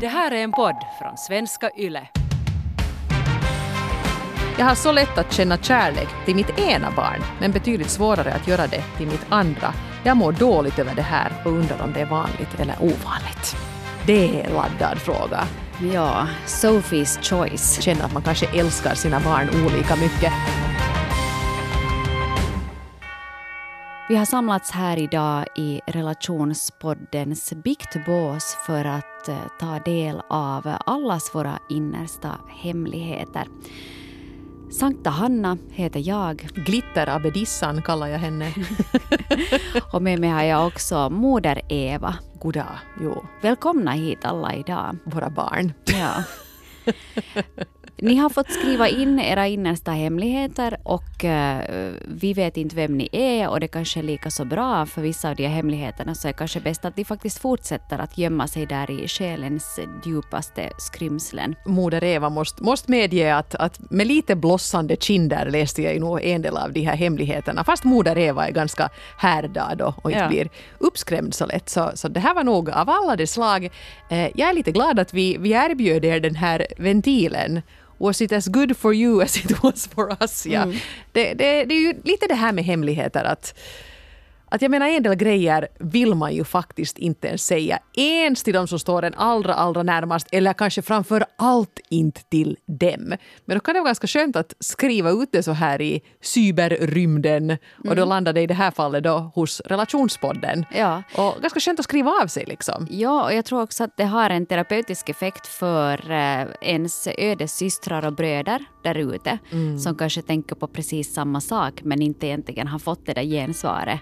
Det här är en podd från svenska YLE. Jag har så lätt att känna kärlek till mitt ena barn, men betydligt svårare att göra det till mitt andra. Jag mår dåligt över det här och undrar om det är vanligt eller ovanligt. Det är en laddad fråga. Ja, Sophie's choice. Känner att man kanske älskar sina barn olika mycket. Vi har samlats här idag i relationspoddens biktbås för att eh, ta del av allas våra innersta hemligheter. Sankta Hanna heter jag. Glitter Abedissan kallar jag henne. Och med mig har jag också Moder Eva. Goddag. Jo, Välkomna hit alla idag. våra barn. Ja. Ni har fått skriva in era innersta hemligheter och eh, vi vet inte vem ni är och det kanske är lika så bra för vissa av de här hemligheterna så är det kanske bäst att de faktiskt fortsätter att gömma sig där i själens djupaste skrymslen. Moder Eva måste, måste medge att, att med lite blossande kinder läste jag nog en del av de här hemligheterna. Fast Moder Eva är ganska härdad och, och inte Ja. blir uppskrämd så lätt. Så, så det här var nog av alla de slag. Eh, jag är lite glad att vi, vi erbjöd er den här ventilen. Was it as good for you as it was for us? Ja. Det, det, det är ju lite det här med hemligheter att att jag menar en del grejer vill man ju faktiskt inte ens säga ens till de som står en allra, allra närmast eller kanske framför allt inte till dem. Men då kan det vara ganska skönt att skriva ut det så här i cyberrymden och då landar det i det här fallet då hos relationspodden. Ja. Och ganska skönt att skriva av sig liksom. Ja, och jag tror också att det har en terapeutisk effekt för eh, ens ödes systrar och bröder där ute som kanske tänker på precis samma sak men inte egentligen har fått det där gensvaret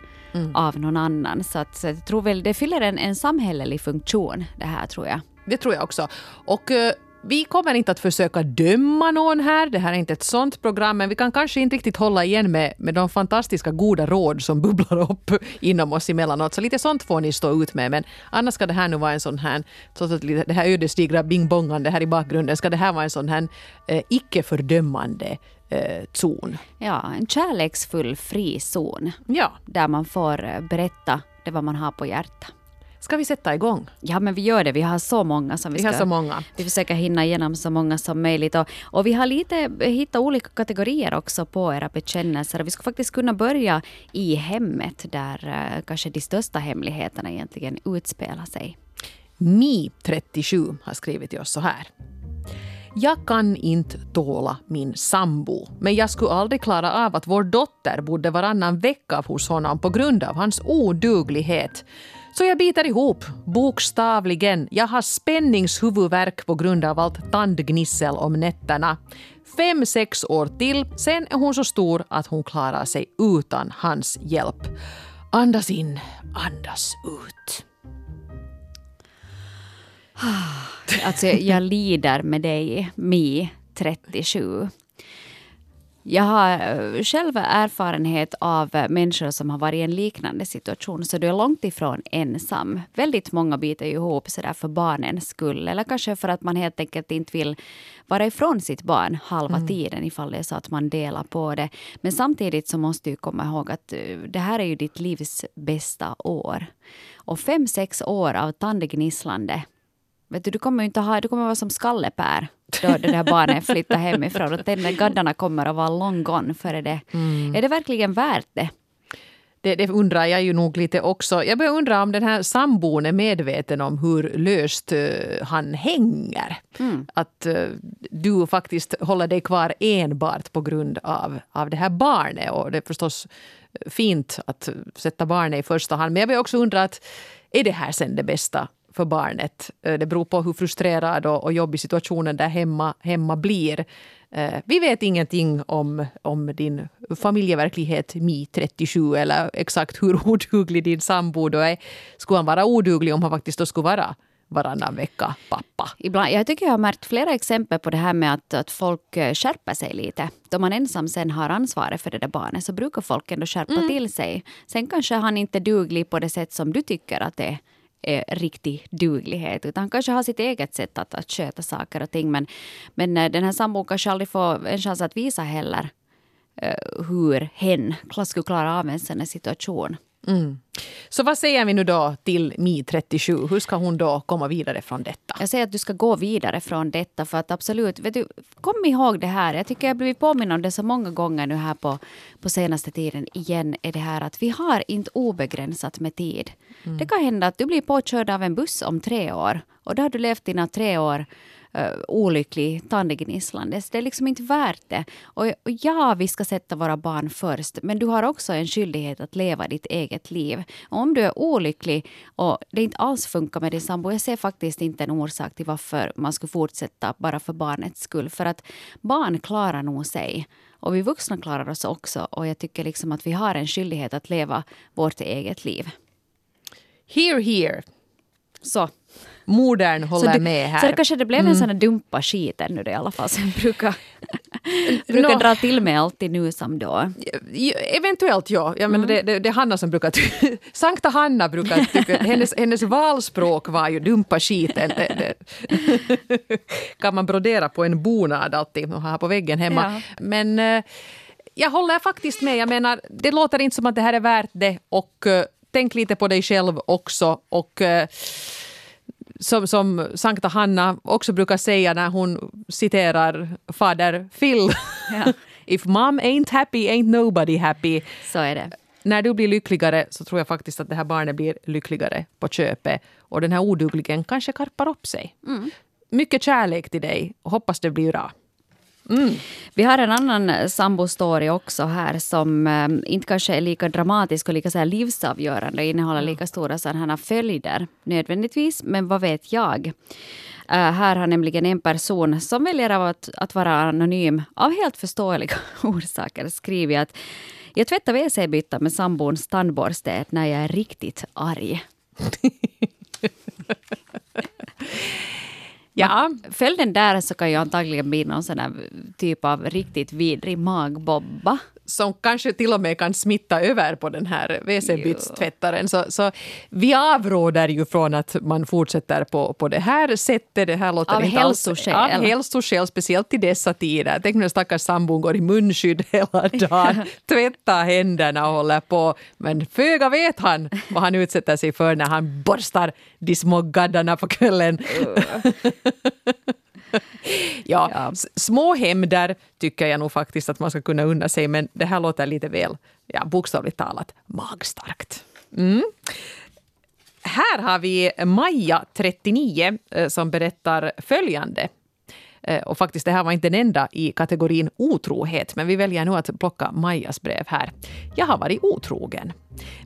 av någon annan. Så, att, så jag tror väl det fyller en, en samhällelig funktion det här tror jag. Det tror jag också. Och eh, vi kommer inte att försöka döma någon här. Det här är inte ett sånt program, men vi kan kanske inte riktigt hålla igen med, med de fantastiska goda råd som bubblar upp inom oss emellanåt. Så lite sånt får ni stå ut med. Men annars ska det här nu vara en sån här, trots att det här ödesdigra bing-bongande här i bakgrunden, ska det här vara en sån här eh, icke-fördömande eh, zon. Ja, en kärleksfull fri zon Ja, där man får eh, berätta det vad man har på hjärtat. ska vi sätta igång? Ja, men vi gör det. Vi har så många som vi Vi ska... har så många. Vi försöker hinna igenom så många som möjligt. Och, och vi har lite hittat olika kategorier också på era bekännelser. Vi skulle faktiskt kunna börja i hemmet där eh, kanske de största hemligheterna egentligen utspelar sig. Mi37 har skrivit till oss så här. Jag kan inte tåla min sambo, men jag skulle aldrig klara av att vår dotter bodde varannan vecka hos honom på grund av hans oduglighet. Så jag biter ihop, bokstavligen. Jag har spänningshuvudvärk på grund av allt tandgnissel om nätterna. Fem, sex år till, sen är hon så stor att hon klarar sig utan hans hjälp. Andas in, andas ut. Alltså jag lider med dig, Mi 37. Jag har eh, själv erfarenhet av eh, människor som har varit i en liknande situation, så du är långt ifrån ensam. Väldigt många biter ihop så där för barnens skull, eller kanske för att man helt enkelt inte vill vara ifrån sitt barn halva tiden ifall det är så att man delar på det. Men samtidigt så måste du komma ihåg att eh, det här är ju ditt livs bästa år. Och fem, sex år av tandgnisslande Vet du, du kommer inte ha, du kommer vara som skallepär då det där barnet flyttar hemifrån. Och den där gaddarna kommer att vara long gone före det. Är det verkligen värt det? Det, det undrar jag ju nog lite också. Jag börjar undra om den här sambon är medveten om hur löst eh, han hänger. Att eh, du faktiskt håller dig kvar enbart på grund av, av det här barnet. Och det är förstås fint att sätta barnet i första hand. Men jag börjar också undra att är det här sen det bästa för barnet? Eh, Det beror på hur frustrerad och, och jobbig situationen där hemma, hemma blir. Eh, Vi vet ingenting om, om din familjeverklighet Mi37 eller exakt hur oduglig din sambo då är. Skulle han vara oduglig om han faktiskt då skulle vara varannan vecka pappa? Ibland, jag tycker jag har märkt flera exempel på det här med att, att folk eh, skärper sig lite. Då man ensam sen har ansvaret för det där barnet så brukar folk ändå skärpa till sig. Sen kanske han inte är duglig på det sätt som du tycker att det är Eh, riktig duglighet. Utan han kanske har sitt eget sätt att, att sköta saker och ting. Men, men eh, den här sambon kanske aldrig får en chans att visa heller eh, hur hen skulle klara av en sån här situation. Så vad säger vi nu då till Mi 37? Hur ska hon då komma vidare från detta? Jag säger att du ska gå vidare från detta för att absolut, vet du, kom ihåg det här. Jag tycker jag har blivit påminn om det så många gånger nu här på, på senaste tiden igen är det här att vi har inte obegränsat med tid. Det kan hända att du blir påkörd av en buss om tre år och då har du levt dina tre år Eh, olycklig, tandgnisslande. Det är liksom inte värt det. Och, och ja, vi ska sätta våra barn först, men du har också en skyldighet att leva ditt eget liv. Och om du är olycklig och det inte alls funkar med din sambo, jag ser faktiskt inte en orsak till varför man skulle fortsätta bara för barnets skull. För att barn klarar nog sig. Och vi vuxna klarar oss också. Och jag tycker liksom att vi har en skyldighet att leva vårt eget liv. Here, here. Så. Modern håller du, med här. Så det kanske det blev en sån här dumpa skiten nu det i alla fall. Som brukar, brukar Nå. dra till mig alltid nu som då. Eventuellt ja. Jag menar, det, det, det är Hanna som brukar Sankta Hanna brukar tycka... Hennes, hennes valspråk var ju dumpa skiten. Det, kan man brodera på en bonad alltid och ha på väggen hemma. Ja. Men eh, jag håller faktiskt med. Jag menar, det låter inte som att det här är värt det. Och eh, tänk lite på dig själv också. Och eh, som, som Sankta Hanna också brukar säga när hon citerar fader Phil. Ja. If mom ain't happy ain't nobody happy. Så är det. När du blir lyckligare så tror jag faktiskt att det här barnet blir lyckligare på köpet. Och den här odugligen kanske karpar upp sig. Mycket kärlek till dig och hoppas det blir bra. Vi har en annan sambo-story också här som eh, inte kanske är lika dramatisk och lika så här livsavgörande innehåller lika stora sådana följder nödvändigtvis, men vad vet jag? Eh, här har nämligen en person som väljer av att, att vara anonym av helt förståeliga orsaker skrivit att jag tvättar WC-bytta med sambons tandborste när jag är riktigt arg. Ja, Följden där så kan ju antagligen bli någon sån här typ av riktigt vidrig magbobba som kanske till och med kan smitta över på den här WC-bytstvättaren. Så, så vi avråder ju från att man fortsätter på, på det här sättet. Det här låter Av inte alls- hälsoskäl. Av hälsoskäl, speciellt i dessa tider. Tänk när stackars sambon går i munskydd hela dagen, tvättar händerna och håller på. Men föga vet han vad han utsätter sig för när han borstar de små gaddarna på kvällen. Ja, Ja. små hämnder tycker jag nog faktiskt att man ska kunna unna sig, men det här låter lite väl, ja, bokstavligt talat, magstarkt. Mm. Här har vi Maja, 39, eh, som berättar följande. Eh, och faktiskt, det här var inte den enda i kategorin otrohet, men vi väljer nu att plocka Majas brev här. Jag har varit otrogen.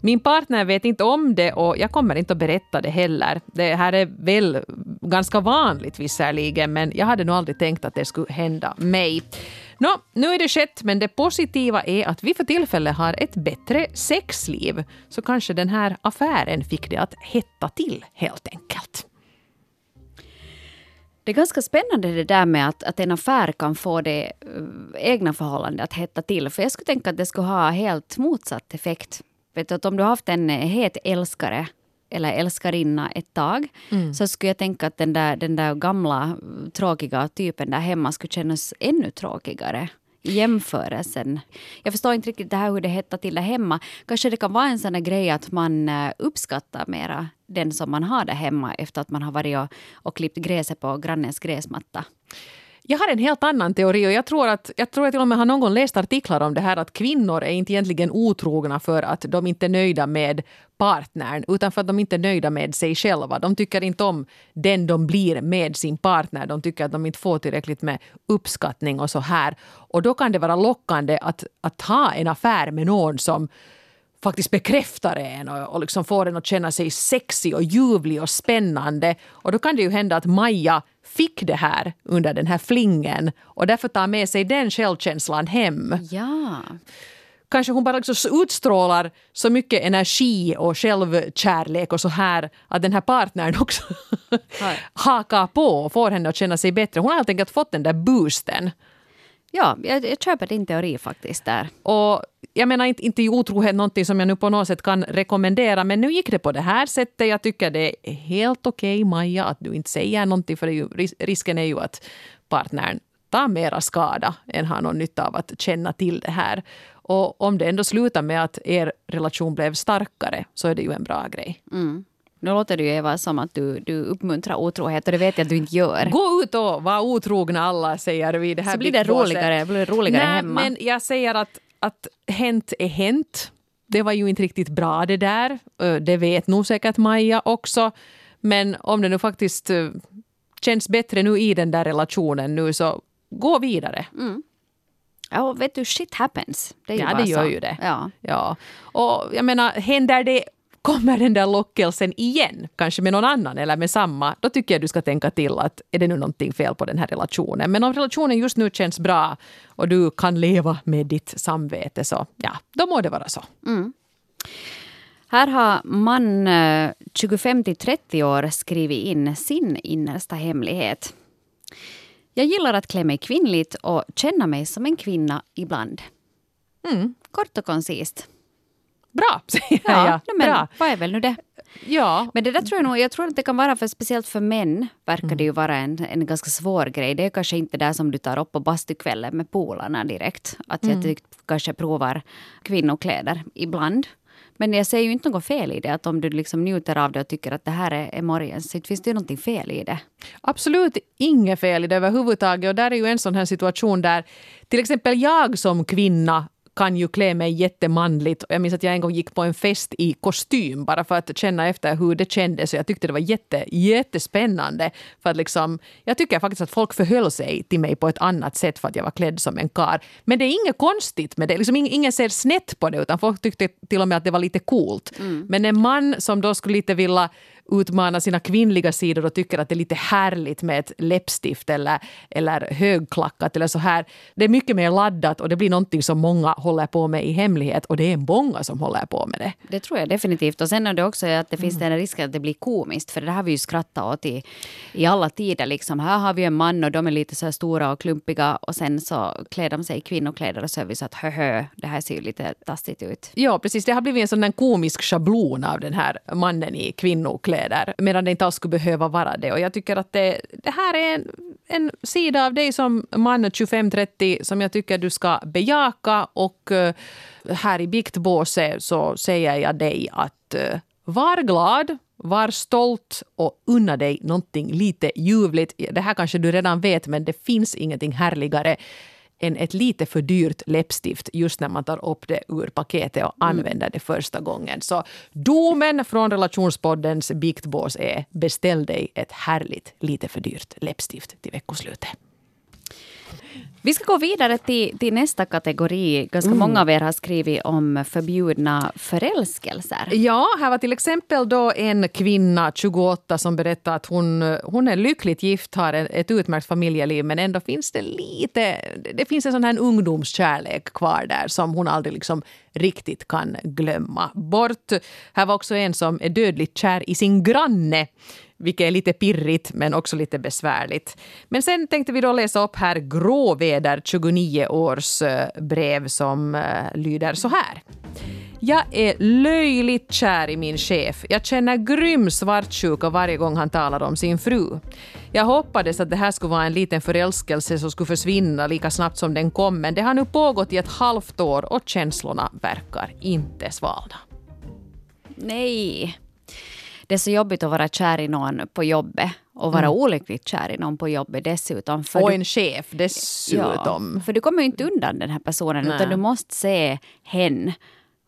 Min partner vet inte om det och jag kommer inte att berätta det heller. Det här är väl ganska vanligt visserligen, men jag hade nog aldrig tänkt att det skulle hända mig. Nå, nu är det skett, men det positiva är att vi för tillfället har ett bättre sexliv. Så kanske den här affären fick det att hetta till helt enkelt. Det är ganska spännande det där med att, att en affär kan få det eh, egna förhållandet att hetta till. För jag skulle tänka att det skulle ha helt motsatt effekt. Vet du, att om du har haft en eh, het älskare eller älskarinna ett tag så skulle jag tänka att den där, den där gamla eh, tråkiga typen där hemma skulle kännas ännu tråkigare jämförelsen. Jag förstår inte riktigt det här hur det hettar till där hemma. Kanske det kan vara en sån här grej att man eh, uppskattar mera den som man har där hemma efter att man har varit och, och klippt gräset på grannens gräsmatta. Jag har en helt annan teori och jag tror att jag tror att till och med har någon läst artiklar om det här att kvinnor är inte egentligen otrogna för att de inte är nöjda med partnern utan för att de inte är nöjda med sig själva. De tycker inte om den de blir med sin partner. De tycker att de inte får tillräckligt med uppskattning och så här. Och då kan det vara lockande att, att ha en affär med någon som faktiskt bekräftar en och, och liksom får en att känna sig sexig och ljuvlig och spännande. Och då kan det ju hända att Maja fick det här under den här flingen och därför tar med sig den självkänslan hem. Ja. Kanske hon bara liksom utstrålar så mycket energi och självkärlek och så här att den här partnern också hakar på och får henne att känna sig bättre. Hon har helt enkelt fått den där boosten. Ja, jag, jag köper din teori faktiskt där. Och jag menar inte, inte är otrohet någonting som jag nu på något sätt kan rekommendera, men nu gick det på det här sättet. Jag tycker det är helt okej, Maja, att du inte säger någonting, för ju, ris- risken är ju att partnern ta mera skada än ha någon nytta av att känna till det här. Och om det ändå slutar med att er relation blev starkare så är det ju en bra grej. Mm. Nu låter det ju Eva som att du, du uppmuntrar otrohet och det vet jag att du inte gör. Gå ut och var otrogna alla, säger vi. Det här så blir det roligare, blir det roligare Nej, hemma. men jag säger att, att hänt är hänt. Det var ju inte riktigt bra det där. Det vet nog säkert Maja också. Men om det nu faktiskt känns bättre nu i den där relationen nu så gå vidare. Ja, och vet du, shit happens. Det Ja, det gör så. ju det. Ja. Ja. Och jag menar, händer det kommer den där lockelsen igen, kanske med någon annan eller med samma, då tycker jag du ska tänka till att är det nu någonting fel på den här relationen. Men om relationen just nu känns bra och du kan leva med ditt samvete så ja, då må det vara så. Här har man eh, 25 till 30 år skrivit in sin innersta hemlighet. Jag gillar att klä mig kvinnligt och känna mig som en kvinna ibland. Mm. Kort och koncist. Bra, säger jag. nej, men Bra. vad är väl nu det? Ja, Men det där tror jag nog, jag tror att det kan vara för speciellt för män verkar Mm. det ju vara en, en ganska svår grej. Det är kanske inte det som du tar upp på bastukvällen med polarna direkt. Att Mm. jag tyck, kanske provar kvinnokläder ibland. Men jag ser ju inte något fel i det. Att om du liksom njuter av det och tycker att det här är, är morgens, så finns det ju någonting fel i det. absolut inget fel i det överhuvudtaget. Och där är ju en sån här situation där till exempel jag som kvinna kan ju klä mig jättemanligt. Och Jag minns att jag en gång gick på en fest i kostym bara för att känna efter hur det kändes. Och jag tyckte det var jätte, jättespännande. För att liksom, jag tycker faktiskt att folk förhöll sig till mig på ett annat sätt för att jag var klädd som en kar. Men det är inget konstigt med det. Liksom, ing- ingen ser snett på det utan folk tyckte till och med att det var lite coolt. Men en man som då skulle lite vilja utmana sina kvinnliga sidor och tycker att det är lite härligt med ett läppstift eller, eller högklackat eller så här. Det är mycket mer laddat och det blir någonting som många håller på med i hemlighet och det är många som håller på med det. Det tror jag definitivt. Och sen är det också att det finns den risken att det blir komiskt. För det har vi ju skrattat åt i, i alla tider. Liksom. Här har vi en man och de är lite så här stora och klumpiga. Och sen så klär de sig i kvinnokläder och så är vi så att hö, hö det här ser ju lite taskigt ut. Ja, precis. Det har blivit en sån där komisk schablon av den här mannen i kvinnokläder medan det inte alls skulle behöva vara det. Och jag tycker att det, det här är en, en sida av dig som man 25-30 som jag tycker du ska bejaka och eh, här i biktbåset så säger jag dig att eh, var glad, var stolt och unna dig någonting lite ljuvligt. Det här kanske du redan vet men det finns ingenting härligare än ett lite för dyrt läppstift just när man tar upp det ur paketet och använder det första gången. Så domen från relationspoddens biktbås är beställ dig ett härligt, lite för dyrt läppstift till veckoslutet. Vi ska gå vidare till, till nästa kategori. Ganska många av er har skrivit om förbjudna förälskelser. Ja, här var till exempel då en kvinna, 28, som berättade att hon, hon är lyckligt gift, har ett ett utmärkt familjeliv men ändå finns det lite... Det finns en sån här ungdomskärlek kvar där som hon aldrig liksom riktigt kan glömma bort. Här var också en som är dödligt kär i sin granne vilket är lite pirrigt men också lite besvärligt. Men sen tänkte vi då läsa upp här Gråväder 29 års eh, brev som eh, lyder så här. Jag är löjligt kär i min chef. Jag känner grym svartsjuka varje gång han talar om sin fru. Jag hoppades att det här skulle vara en liten förälskelse som skulle försvinna lika snabbt som den kom, men det har nu pågått i ett halvt år och känslorna verkar inte svalna. Nej. Det är så jobbigt att vara kär i någon på jobbet och vara olyckligt kär i någon på jobbet dessutom. För Och du- en chef dessutom. Ja, för du kommer ju inte undan den här personen Nej. utan du måste se hen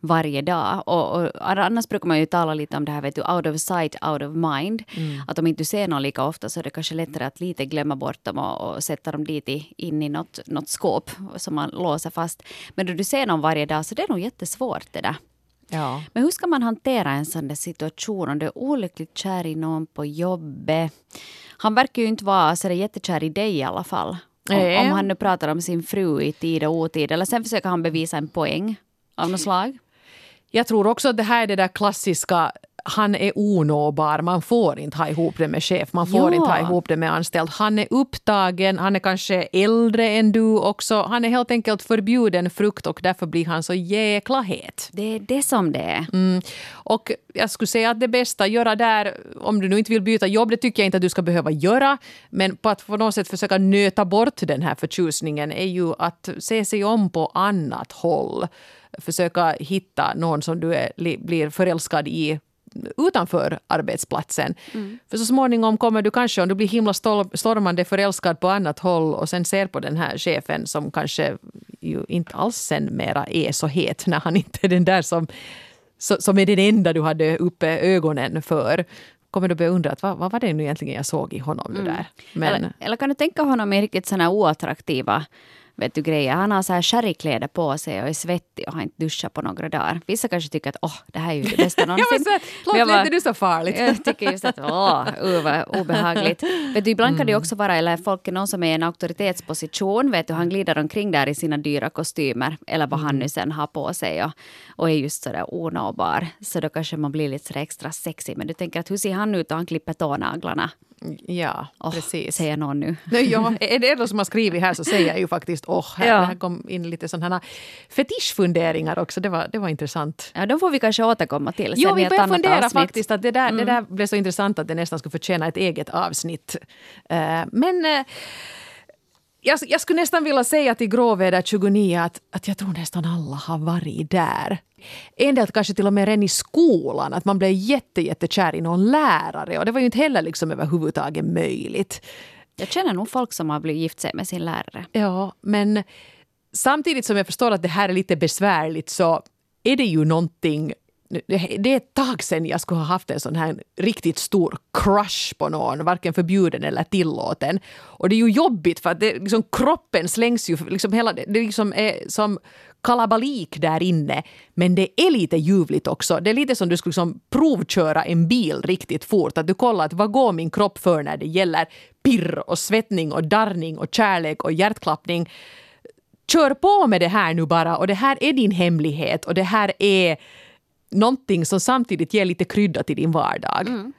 varje dag. Och, och annars brukar man ju tala lite om det här, vet du, out of sight, out of mind. Mm. Att om inte du ser någon lika ofta så är det kanske lättare att lite glömma bort dem och, och sätta dem dit i, in i något, något skåp som man låser fast. Men då du ser någon varje dag så det är nog jättesvårt det där. Ja. Men hur ska man hantera en sån där situation om du är olyckligt kär i någon på jobbet? Han verkar ju inte vara så jättekär i dig i alla fall. Om, om han nu pratar om sin fru i tid och otid. Eller sen försöker han bevisa en poäng av något slag. Jag tror också att det här är det där klassiska han är onåbar, man får inte ha ihop det med chef, man får Ja. inte ha ihop det med anställd. Han är upptagen, han är kanske äldre än du också. Han är helt enkelt förbjuden frukt och därför blir han så jäkla het. Det är det som det är. Mm. Och jag skulle säga att det bästa att göra där, om du nu inte vill byta jobb, det tycker jag inte att du ska behöva göra, men på att på något sätt försöka nöta bort den här förtjusningen är ju att se sig om på annat håll. Försöka hitta någon som du är, li- blir förälskad i utanför arbetsplatsen. För så småningom kommer du kanske, om du blir himla stormande förälskad på annat håll och sen ser på den här chefen som kanske ju inte alls sen mera är så het när han inte är den där som, som är den enda du hade uppe ögonen för. Kommer du börja undra att vad, vad var det nu egentligen jag såg i honom? Det där? Men, Eller, eller kan du tänka honom i riktigt såna oattraktiva vet du, grejer. Han har så här sherrykläder på sig och är svettig och har inte duschat på några dagar. Vissa kanske tycker att åh, det här är ju det bästa någonsin. här, Men jag låt bara- inte du så farligt. Jag tycker just att åh, uh, vad obehagligt. Vet du, ibland kan det ju också vara, eller folk är någon som är i en auktoritetsposition, vet du, han glider omkring där i sina dyra kostymer, eller vad han nu sen har på sig och, och är just sådär onåbar. Så då kanske man blir lite extra sexig. Men du tänker att hur ser han ut och han klipper tånaglarna? Ja, Åh, precis. Säger någon nu. Nej, ja, är det någon som har skrivit här så säger jag ju faktiskt åh, här, Ja. här kom in lite sådana fetischfunderingar också. Det var, det var intressant. Ja, de får vi kanske återkomma till Jo, vi börjar fundera avsnitt. Mm. faktiskt att det där, det där blev så intressant att det nästan skulle förtjäna ett eget avsnitt. Eh, men eh, jag, jag skulle nästan vilja säga till Gråväder 29 att, att jag tror nästan alla har varit där. En del kanske till och med redan i skolan, att man blev jätte, jättekär i någon lärare och det var ju inte heller liksom överhuvudtaget möjligt. Jag känner nog folk som har blivit gift sig med sin lärare. Ja, men samtidigt som jag förstår att det här är lite besvärligt så är det ju någonting det är ett tag sedan jag skulle ha haft en sån här riktigt stor crush på någon, varken förbjuden eller tillåten. Och det är ju jobbigt för att det, liksom, kroppen slängs ju, liksom hela, det liksom är som kalabalik där inne. Men det är lite ljuvligt också. Det är lite som du skulle liksom provköra en bil riktigt fort. Att du kollar att vad går min kropp för när det gäller pirr och svettning och darrning och kärlek och hjärtklappning kör på med det här nu bara och det här är din hemlighet och det här är någonting som samtidigt ger lite krydda till din vardag.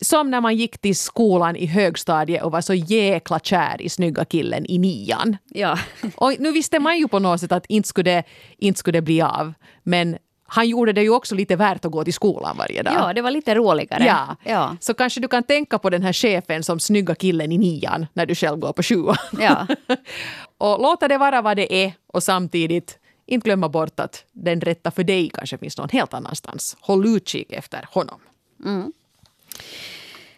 Som när man gick till skolan i högstadiet och var så jäkla kär i snygga killen i nian. Ja. Och nu visste man ju på något sätt att inte skulle, inte skulle bli av. Men han gjorde det ju också lite värt att gå till skolan varje dag. ja, det var lite roligare. Ja. Ja. Så kanske du kan tänka på den här chefen som snygga killen i nian när du själv går på sjuan. Ja. och låta det vara vad det är och samtidigt inte glömma bort att den rätta för dig kanske finns någon helt annanstans. Håll utkik efter honom. Mm.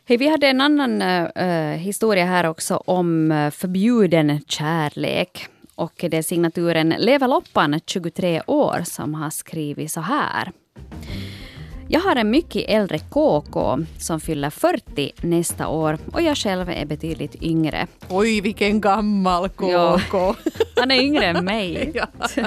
Hej, vi hade en annan eh, eh historia här också om eh, förbjuden kärlek. Och det är signaturen Leva Loppan, 23 år, som har skrivit så här. Jag har en mycket äldre KK som fyller 40 nästa år och jag själv är betydligt yngre. Oj, vilken gammal KK! Han är yngre än mig. Ja.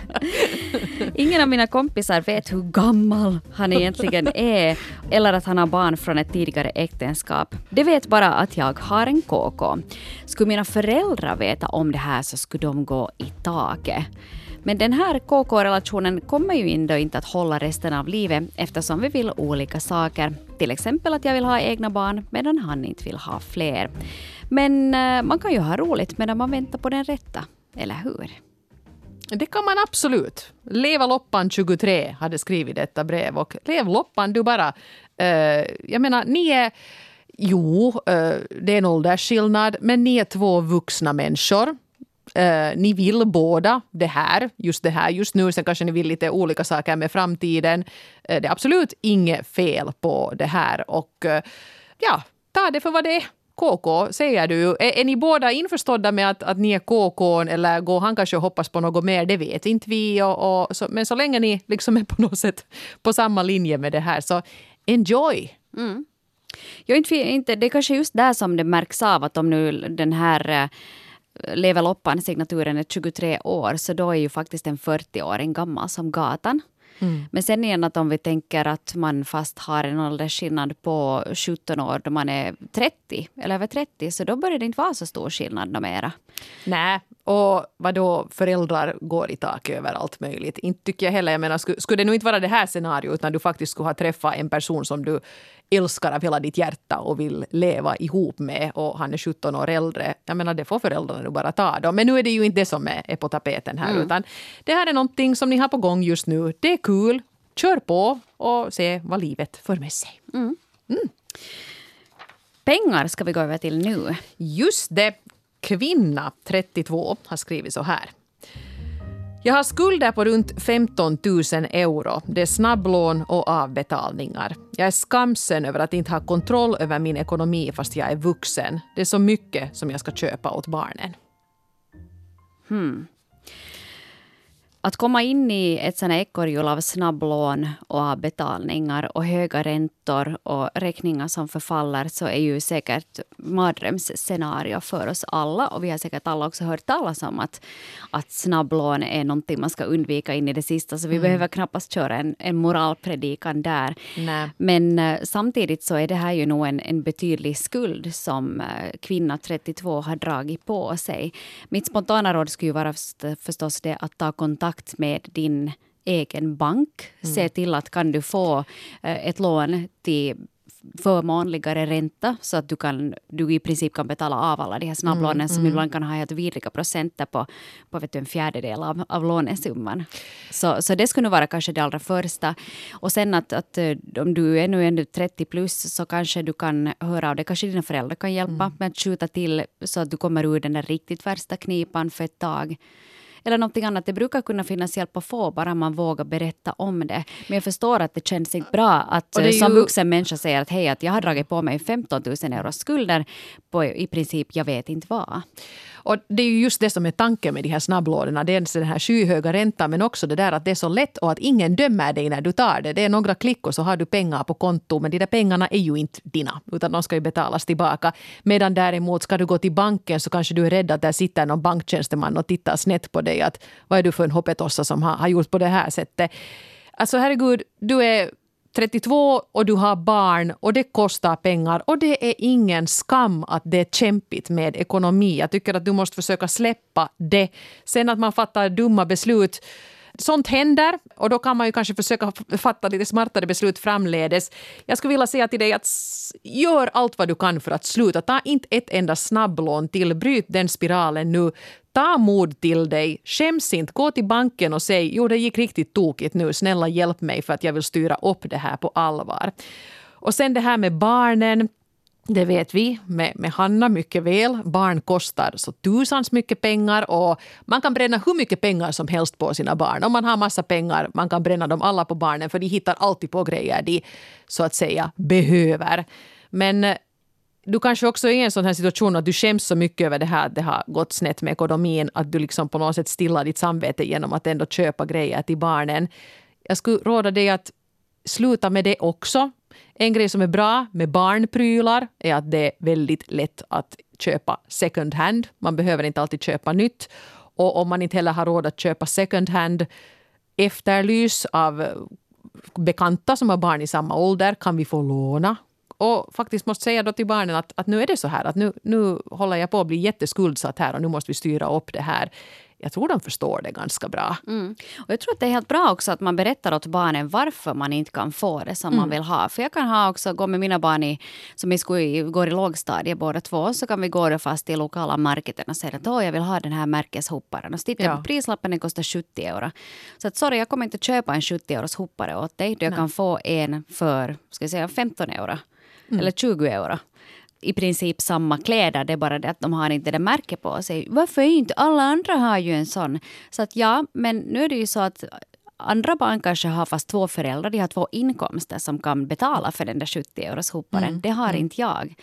Ingen av mina kompisar vet hur gammal han egentligen är eller att han har barn från ett tidigare äktenskap. De vet bara att jag har en KK. Skulle mina föräldrar veta om det här så skulle de gå i taket. Men den här KK-relationen kommer ju ändå inte att hålla resten av livet eftersom vi vill olika saker. Till exempel att jag vill ha egna barn medan han inte vill ha fler. Men eh, man kan ju ha roligt medan man väntar på den rätta, eller hur? Det kan man absolut. Leva Loppan 23 hade skrivit detta brev och Lev Loppan du bara. Eh, jag menar, ni är Jo, eh, det är en åldersskillnad, men ni är två vuxna människor. Eh, ni vill båda det här, just det här just nu. Sen kanske ni vill lite olika saker med framtiden. Eh, det är absolut inget fel på det här. Och eh, ja, ta det för vad det är. KK, säger du. Är, är ni båda införstådda med att, att ni är KK eller går han kanske och hoppas på något mer? Det vet inte vi. Och, och så, men så länge ni liksom är på något sätt på samma linje med det här så enjoy! Mm. Jag inte, inte, det är kanske just där som det märks av att om nu den här eh, eh, Leva Loppan-signaturen är 23 år så då är ju faktiskt en 40-åring gammal som gatan. Men sen igen att om vi tänker att man fast har en åldersskillnad på 17 år då man är 30 eller över 30 så då börjar det inte vara så stor skillnad mera. Nej, Och vad då föräldrar går i tak över allt möjligt. Inte tycker jag heller, jag menar, skulle, skulle det nu inte vara det här scenariot utan du faktiskt skulle ha träffat en person som du älskar av hela ditt hjärta och vill leva ihop med och han är 17 år äldre. Jag menar det får föräldrarna nu bara ta då. Men nu är det ju inte det som är, är på tapeten här mm. utan det här är någonting som ni har på gång just nu. Det är kul. Kör på och se vad livet för med sig. Mm. Mm. Pengar ska vi gå över till nu. Just det. Kvinna, 32, har skrivit så här. Jag har skulder på runt 15 000 euro. Det är snabblån och avbetalningar. Jag är skamsen över att inte ha kontroll över min ekonomi fast jag är vuxen. Det är så mycket som jag ska köpa åt barnen. Hmm. Att komma in i ett sånt ekorrhjul av snabblån och avbetalningar och höga räntor och räkningar som förfaller så är ju säkert mardrömsscenario för oss alla. Och vi har säkert alla också hört talas om att, att snabblån är någonting man ska undvika in i det sista. Så vi mm. behöver knappast köra en, en moralpredikan där. Nej. Men uh, samtidigt så är det här ju nog en, en betydlig skuld som uh, kvinna 32 har dragit på sig. Mitt spontana råd skulle ju vara förstås det att ta kontakt kontakt med din egen bank. Mm. Se till att kan du få eh, ett lån till förmånligare ränta så att du, kan, du i princip kan betala av alla de här snabblånen mm, som mm. ibland kan ha helt vidriga procenter på, på vet du, en fjärdedel av, av lånesumman. Så, så det skulle nog vara kanske det allra första. Och sen att, att eh, om du är nu ändå 30 plus så kanske du kan höra av dig. Kanske dina föräldrar kan hjälpa mm. med att skjuta till så att du kommer ur den där riktigt värsta knipan för ett tag eller någonting annat. Det brukar kunna finnas hjälp att få bara man vågar berätta om det. Men jag förstår att det känns inte bra att ju... som vuxen människa säger att hej, att jag har dragit på mig 15 000 euro skulder på i princip jag vet inte vad. Och det är ju just det som är tanken med de här snabblånen. Dels den här skyhöga räntan men också det där att det är så lätt och att ingen dömer dig när du tar det. Det är några klick och så har du pengar på konto men de där pengarna är ju inte dina utan de ska ju betalas tillbaka. Medan däremot ska du gå till banken så kanske du är rädd att där sitter någon banktjänsteman och tittar snett på dig. Att vad är du för en hoppetossa som har, har gjort på det här sättet? Alltså herregud, du är 32 och du har barn och det kostar pengar och det är ingen skam att det är kämpigt med ekonomi. Jag tycker att du måste försöka släppa det. Sen att man fattar dumma beslut Sånt händer och då kan man ju kanske försöka fatta lite smartare beslut framledes. Jag skulle vilja säga till dig att gör allt vad du kan för att sluta. Ta inte ett enda snabblån till. Bryt den spiralen nu. Ta mod till dig. Skäms inte. Gå till banken och säg jo det gick riktigt tokigt nu. Snälla hjälp mig för att jag vill styra upp det här på allvar. Och sen det här med barnen. Det vet vi med, med Hanna mycket väl. Barn kostar så tusans mycket pengar och man kan bränna hur mycket pengar som helst på sina barn. Om man har massa pengar, man kan bränna dem alla på barnen för de hittar alltid på grejer de så att säga behöver. Men eh, du kanske också är i en sån här situation att du skäms så mycket över det här att det har gått snett med ekonomin att du liksom på något sätt stillar ditt samvete genom att ändå köpa grejer till barnen. Jag skulle råda dig att sluta med det också. En grej som är bra med barnprylar är att det är väldigt lätt att köpa second hand. Man behöver inte alltid köpa nytt. Och om man inte heller har råd att köpa second hand, efterlys av bekanta som har barn i samma ålder. Kan vi få låna? Och faktiskt måste säga då till barnen att, att nu är det så här att nu, nu håller jag på att bli jätteskuldsatt här och nu måste vi styra upp det här jag tror de förstår det ganska bra. Mm. Och jag tror att det är helt bra också att man berättar åt barnen varför man inte kan få det som mm. man vill ha. För jag kan ha också, gå med mina barn i, som i, går i lågstadiet båda två, så kan vi gå fast i lokala marketen och säga att jag vill ha den här märkeshopparen. Och så tittar jag på prislappen, den kostar 70 euro. Så att sorry, jag kommer inte köpa en 70 euros hoppare åt dig. Nej. kan få en för, ska jag säga, 15 euro. Mm. Eller 20 euro i princip samma kläder, det är bara det att de har inte det märket på sig. Varför inte? Alla andra har ju en sån. Så att ja, men nu är det ju så att andra barn kanske har fast två föräldrar, de har två inkomster som kan betala för den där 70 euros hopparen. Mm. Det har mm. inte jag.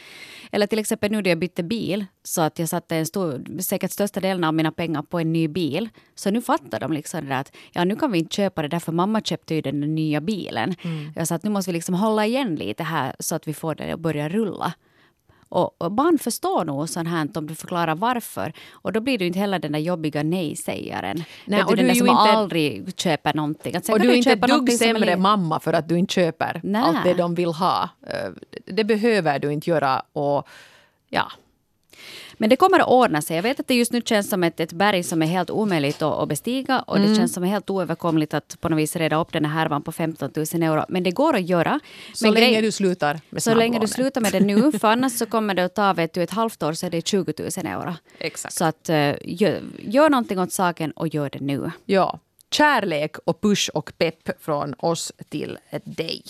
Eller till exempel nu när jag bytte bil, så att jag satte en stor, säkert största delen av mina pengar på en ny bil. Så nu fattar de liksom det att ja, nu kan vi inte köpa det där för mamma köpte ju den nya bilen. Mm. Jag sa att nu måste vi liksom hålla igen lite här så att vi får det att börja rulla. Och, och barn förstår nog sånt här om du förklarar varför. Och då blir du inte heller den där jobbiga nej-sägaren. Nej, och du, den där som inte, aldrig köper någonting. Att och du är inte ett dugg sämre är... mamma för att du inte köper Nej. allt det de vill ha. Eh, det behöver du inte göra. Och ja, Men det kommer att ordna sig. Jag vet att det just nu känns som ett, ett berg som är helt omöjligt att, att bestiga och Mm. det känns som helt oöverkomligt att på något vis reda upp den här härvan på 15 000 euro. Men det går att göra. Så Men länge grej- du slutar med så länge du slutar med det nu, för annars så kommer det att ta vet du, ett halvt år så är det 20 000 euro. Exakt. Så att uh, gör, gör någonting åt saken och gör det nu. Ja, kärlek och push och pepp från oss till dig.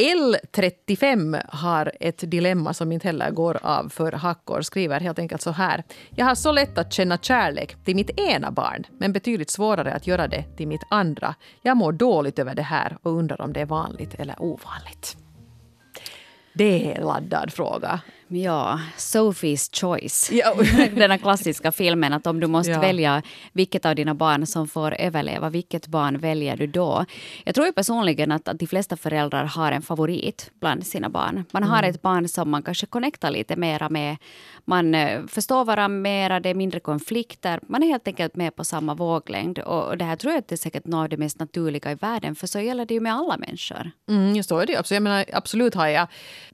L35 har ett dilemma som inte heller går av för hackor. Skriver helt enkelt så här. Jag har så lätt att känna kärlek till mitt ena barn men betydligt svårare att göra det till mitt andra. Jag mår dåligt över det här och undrar om det är vanligt eller ovanligt. Det är en laddad fråga. Ja, Sophie's choice. Ja. Den här klassiska filmen att om du måste Ja. välja vilket av dina barn som får överleva, vilket barn väljer du då? Jag tror ju personligen att, att de flesta föräldrar har en favorit bland sina barn. Man har Mm. ett barn som man kanske connectar lite mera med. Man eh, förstår varandra mera, det är mindre konflikter. Man är helt enkelt med på samma våglängd. Och, det här tror jag att det är säkert något av det mest naturliga i världen, för så gäller det ju med alla människor. Mm, just så är det. Absolut. Jag menar, absolut har jag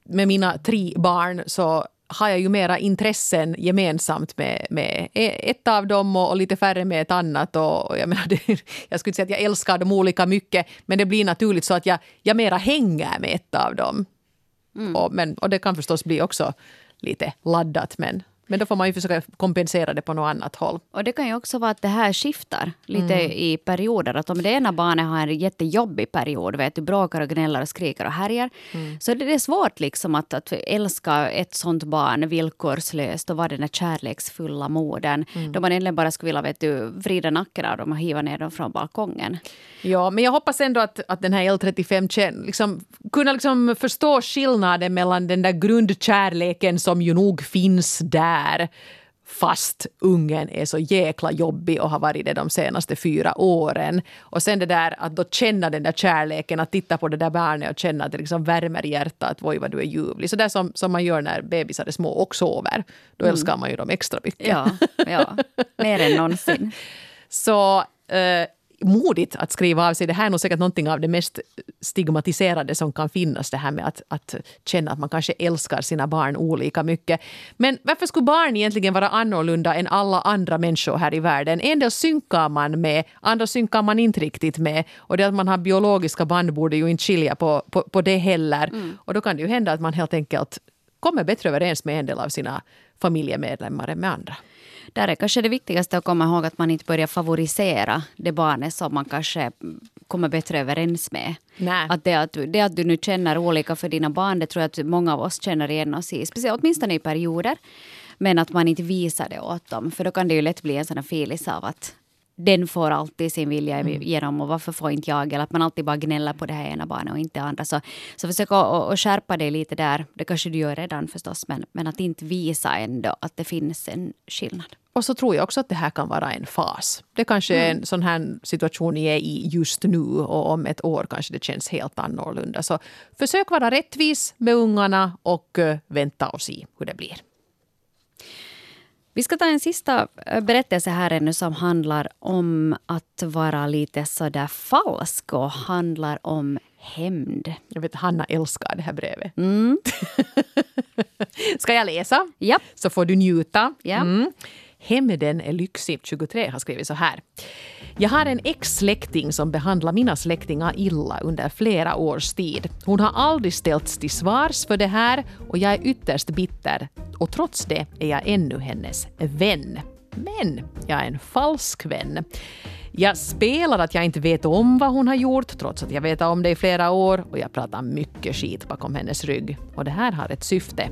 med mina tre barn så har jag ju mera intressen gemensamt med, med ett av dem och, och lite färre med ett annat. Och, och jag, menar, det, jag skulle inte säga att jag älskar dem olika mycket men det blir naturligt så att jag, jag mera hänger med ett av dem. Och, men, och det kan förstås bli också lite laddat men, men då får man ju försöka kompensera det på något annat håll. Och det kan ju också vara att det här skiftar lite Mm. i perioder. Att om det ena barnet har en jättejobbig period, vet du, bråkar och gnäller och skriker och härjar, Mm. så det, är svårt liksom att, att älska ett sånt barn villkorslöst och vara den där kärleksfulla modern. Mm. Då man egentligen bara skulle vilja vet du, vrida nacken av dem och hiva ner dem från balkongen. Ja, men jag hoppas ändå att, att den här L35 kän- liksom, kunna liksom förstå skillnaden mellan den där grundkärleken som ju nog finns där fast ungen är så jäkla jobbig och har varit det de senaste fyra åren. Och sen det där att då känna den där kärleken, att titta på det där barnet och känna att det liksom värmer i hjärtat, oj vad du är ljuvlig. Så där som, som man gör när bebisar är små och sover. Då älskar man ju dem extra mycket. Ja, ja, mer än någonsin. Så eh, modigt att skriva av sig. Det här är nog säkert någonting av det mest stigmatiserade som kan finnas. Det här med att, att känna att man kanske älskar sina barn olika mycket. Men varför skulle barn egentligen vara annorlunda än alla andra människor här i världen? En del synkar man med, andra synkar man inte riktigt med. Och det att man har biologiska band borde ju inte skilja på, på, på det heller. Och då kan det ju hända att man helt enkelt kommer bättre överens med en del av sina familjemedlemmar än med andra. Där är kanske det viktigaste att komma ihåg att man inte börjar favorisera det barnet som man kanske kommer bättre överens med. Nej. Att det, att, du- det att du nu känner olika för dina barn, det tror jag att många av oss känner igen oss i. Speciellt åtminstone i perioder. Men att man inte visar det åt dem. För då kan det ju lätt bli en sån här filis av att den får alltid sin vilja igenom och varför får inte jag? Eller att man alltid bara gnäller på det här ena barnet och inte andra. Så, så försök att, att, skärpa dig lite där. Det kanske du gör redan förstås. Men, men att inte visa ändå att det finns en skillnad. Och så tror jag också att det här kan vara en fas. Det kanske är en sån här situation ni är i just nu och om ett år kanske det känns helt annorlunda. Så försök vara rättvis med ungarna och eh, vänta och se hur det blir. Vi ska ta en sista eh, berättelse här ännu som handlar om att vara lite sådär falsk och handlar om hämnd. Jag vet Hanna älskar det här brevet. Ska jag läsa? Ja. Så får du njuta. Ja. Mm. Hämnden är lyxig, 23, har skrivit så här. Jag har en ex-släkting som behandlar mina släktingar illa under flera års tid. Hon har aldrig ställts till svars för det här och jag är ytterst bitter. Och trots det är jag ännu hennes vän. Men jag är en falsk vän. Jag spelar att jag inte vet om vad hon har gjort trots att jag vet om det i flera år och jag pratar mycket skit bakom hennes rygg. Och det här har ett syfte.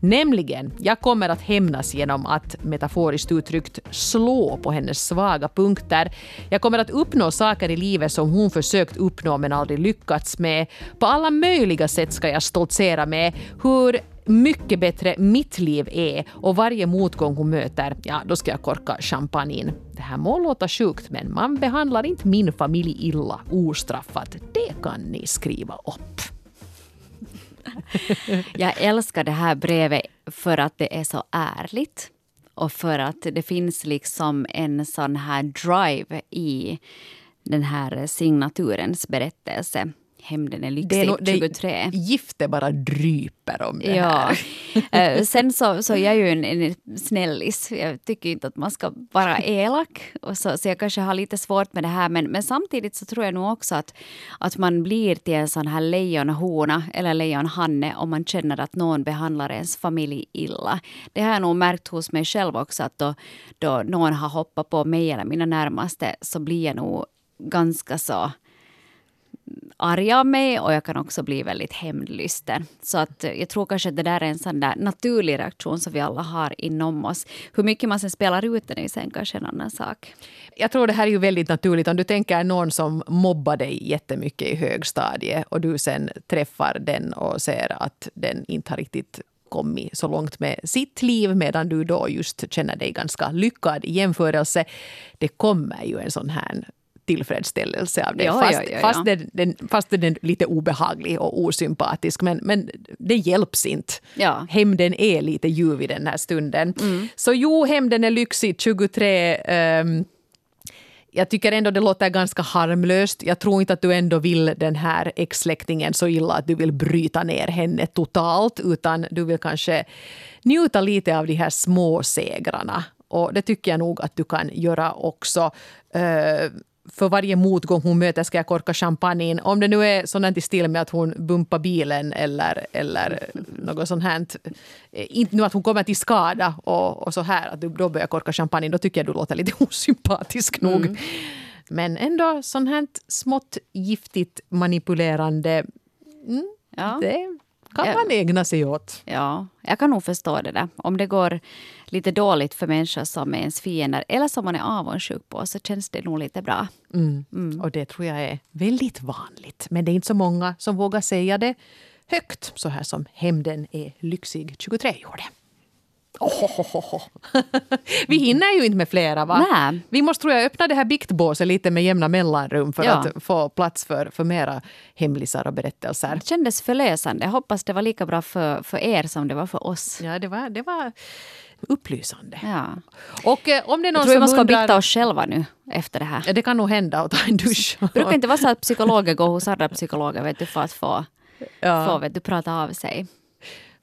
Nämligen, jag kommer att hämnas genom att metaforiskt uttryckt slå på hennes svaga punkter. Jag kommer att uppnå saker i livet som hon försökt uppnå men aldrig lyckats med. På alla möjliga sätt ska jag stoltsera med hur mycket bättre mitt liv är och varje motgång hon möter, ja då ska jag korka champagnen. Det här må låta sjukt men man behandlar inte min familj illa ostraffat. Det kan ni skriva upp. Jag älskar det här brevet för att det är så ärligt. Och för att det finns liksom en sån här drive i den här signaturens berättelse hämnden är lyxig Det är nog- det- 23. Giftet bara dryper om det Ja. här. Eh, Sen så, så är jag ju en, en snällis. Jag tycker inte att man ska vara elak. Och så, så jag kanske har lite svårt med det här. Men, men samtidigt så tror jag nog också att, att man blir till en sån här lejonhona eller lejonhanne om man känner att någon behandlar ens familj illa. Det har jag nog märkt hos mig själv också att då, då någon har hoppat på mig eller mina närmaste så blir jag nog ganska så arg av mig och jag kan också bli väldigt hämndlysten. Så att jag tror kanske att det där är en sån där naturlig reaktion som vi alla har inom oss. Hur mycket man sen spelar ut den är sen kanske en annan sak. Jag tror det här är ju väldigt naturligt. Om du tänker någon som mobbar dig jättemycket i högstadiet och du sen träffar den och ser att den inte har riktigt kommit så långt med sitt liv medan du då just känner dig ganska lyckad i jämförelse. Det kommer ju en sån här tillfredsställelse av det. Ja, fast, ja, ja. Fast, den, den, fast den är lite obehaglig och osympatisk. Men, men det hjälps inte. Ja. Hämnden är lite ljuv i den här stunden. Så jo, hämnden är lyxig 23. ehm, jag tycker ändå det låter ganska harmlöst. Jag tror inte att du ändå vill den här ex-släktingen så illa att du vill bryta ner henne totalt utan du vill kanske njuta lite av de här små segrarna. Och det tycker jag nog att du kan göra också. Eh, för varje motgång hon möter ska jag korka champagne. Om det nu är sådant i stil med att hon bumpar bilen eller, eller något sånt här. Inte nu att hon kommer till skada och, och så här, att du då börjar korka champagne. Då tycker jag du låter lite osympatisk nog. Men ändå sånt här smått giftigt manipulerande, Ja. det kan man ägna sig åt. Ja, jag kan nog förstå det där. Om det går lite dåligt för människor som är ens fiender eller som man är avundsjuk på så känns det nog lite bra. Mm. Och det tror jag är väldigt vanligt. Men det är inte så många som vågar säga det högt. Så här som hämnden är lyxig 23 gjorde. Ohohoho. Vi hinner ju inte med flera va? Nej. Vi måste tror jag öppna det här biktbåset lite med jämna mellanrum för Ja. att få plats för, för mera hemlisar och berättelser. Det kändes förlösande. Jag hoppas det var lika bra för, för er som det var för oss. Ja, det var, det var upplysande. Ja. Och eh, om det är någon Jag tror vi som måste undrar... bikta oss själva nu efter det här. Ja, det kan nog hända att ta en dusch. Det brukar inte vara så att psykologer går hos andra psykologer vet du, för att få, Ja. få vet du, prata av sig.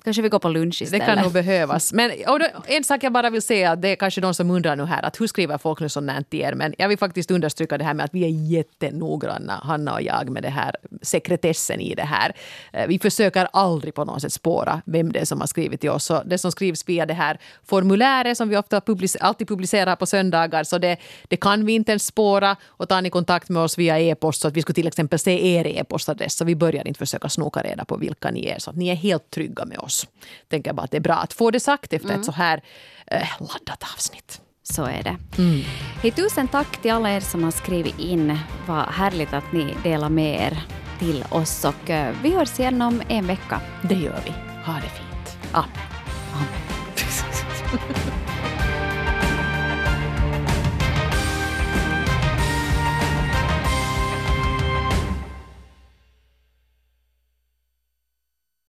Kanske vi går på lunch Det istället. kan nog behövas. Men en sak jag bara vill säga, det är kanske de som undrar nu här, att hur skriver folk nu sånt till er? Men jag vill faktiskt understryka det här med att vi är jättenoggranna, Hanna och jag, med det här sekretessen i det här. Eh, Vi försöker aldrig på något sätt spåra vem det är som har skrivit till oss. Så det som skrivs via det här formuläret som vi ofta public- alltid publicerar på söndagar, så det, det kan vi inte ens spåra. Och tar ni kontakt med oss via e-post, så att vi skulle till exempel se er e-postadress, så vi börjar inte försöka snoka reda på vilka ni är, så att ni är helt trygga med oss. Tänker bara att det är bra att få det sagt efter ett så här eh, laddat avsnitt. Så är det. Hej, tusen tack till alla er som har skrivit in. Vad härligt att ni delar med er till oss. Och eh, vi hörs igen om en vecka. Det gör vi. Ha det fint. Amen. Amen.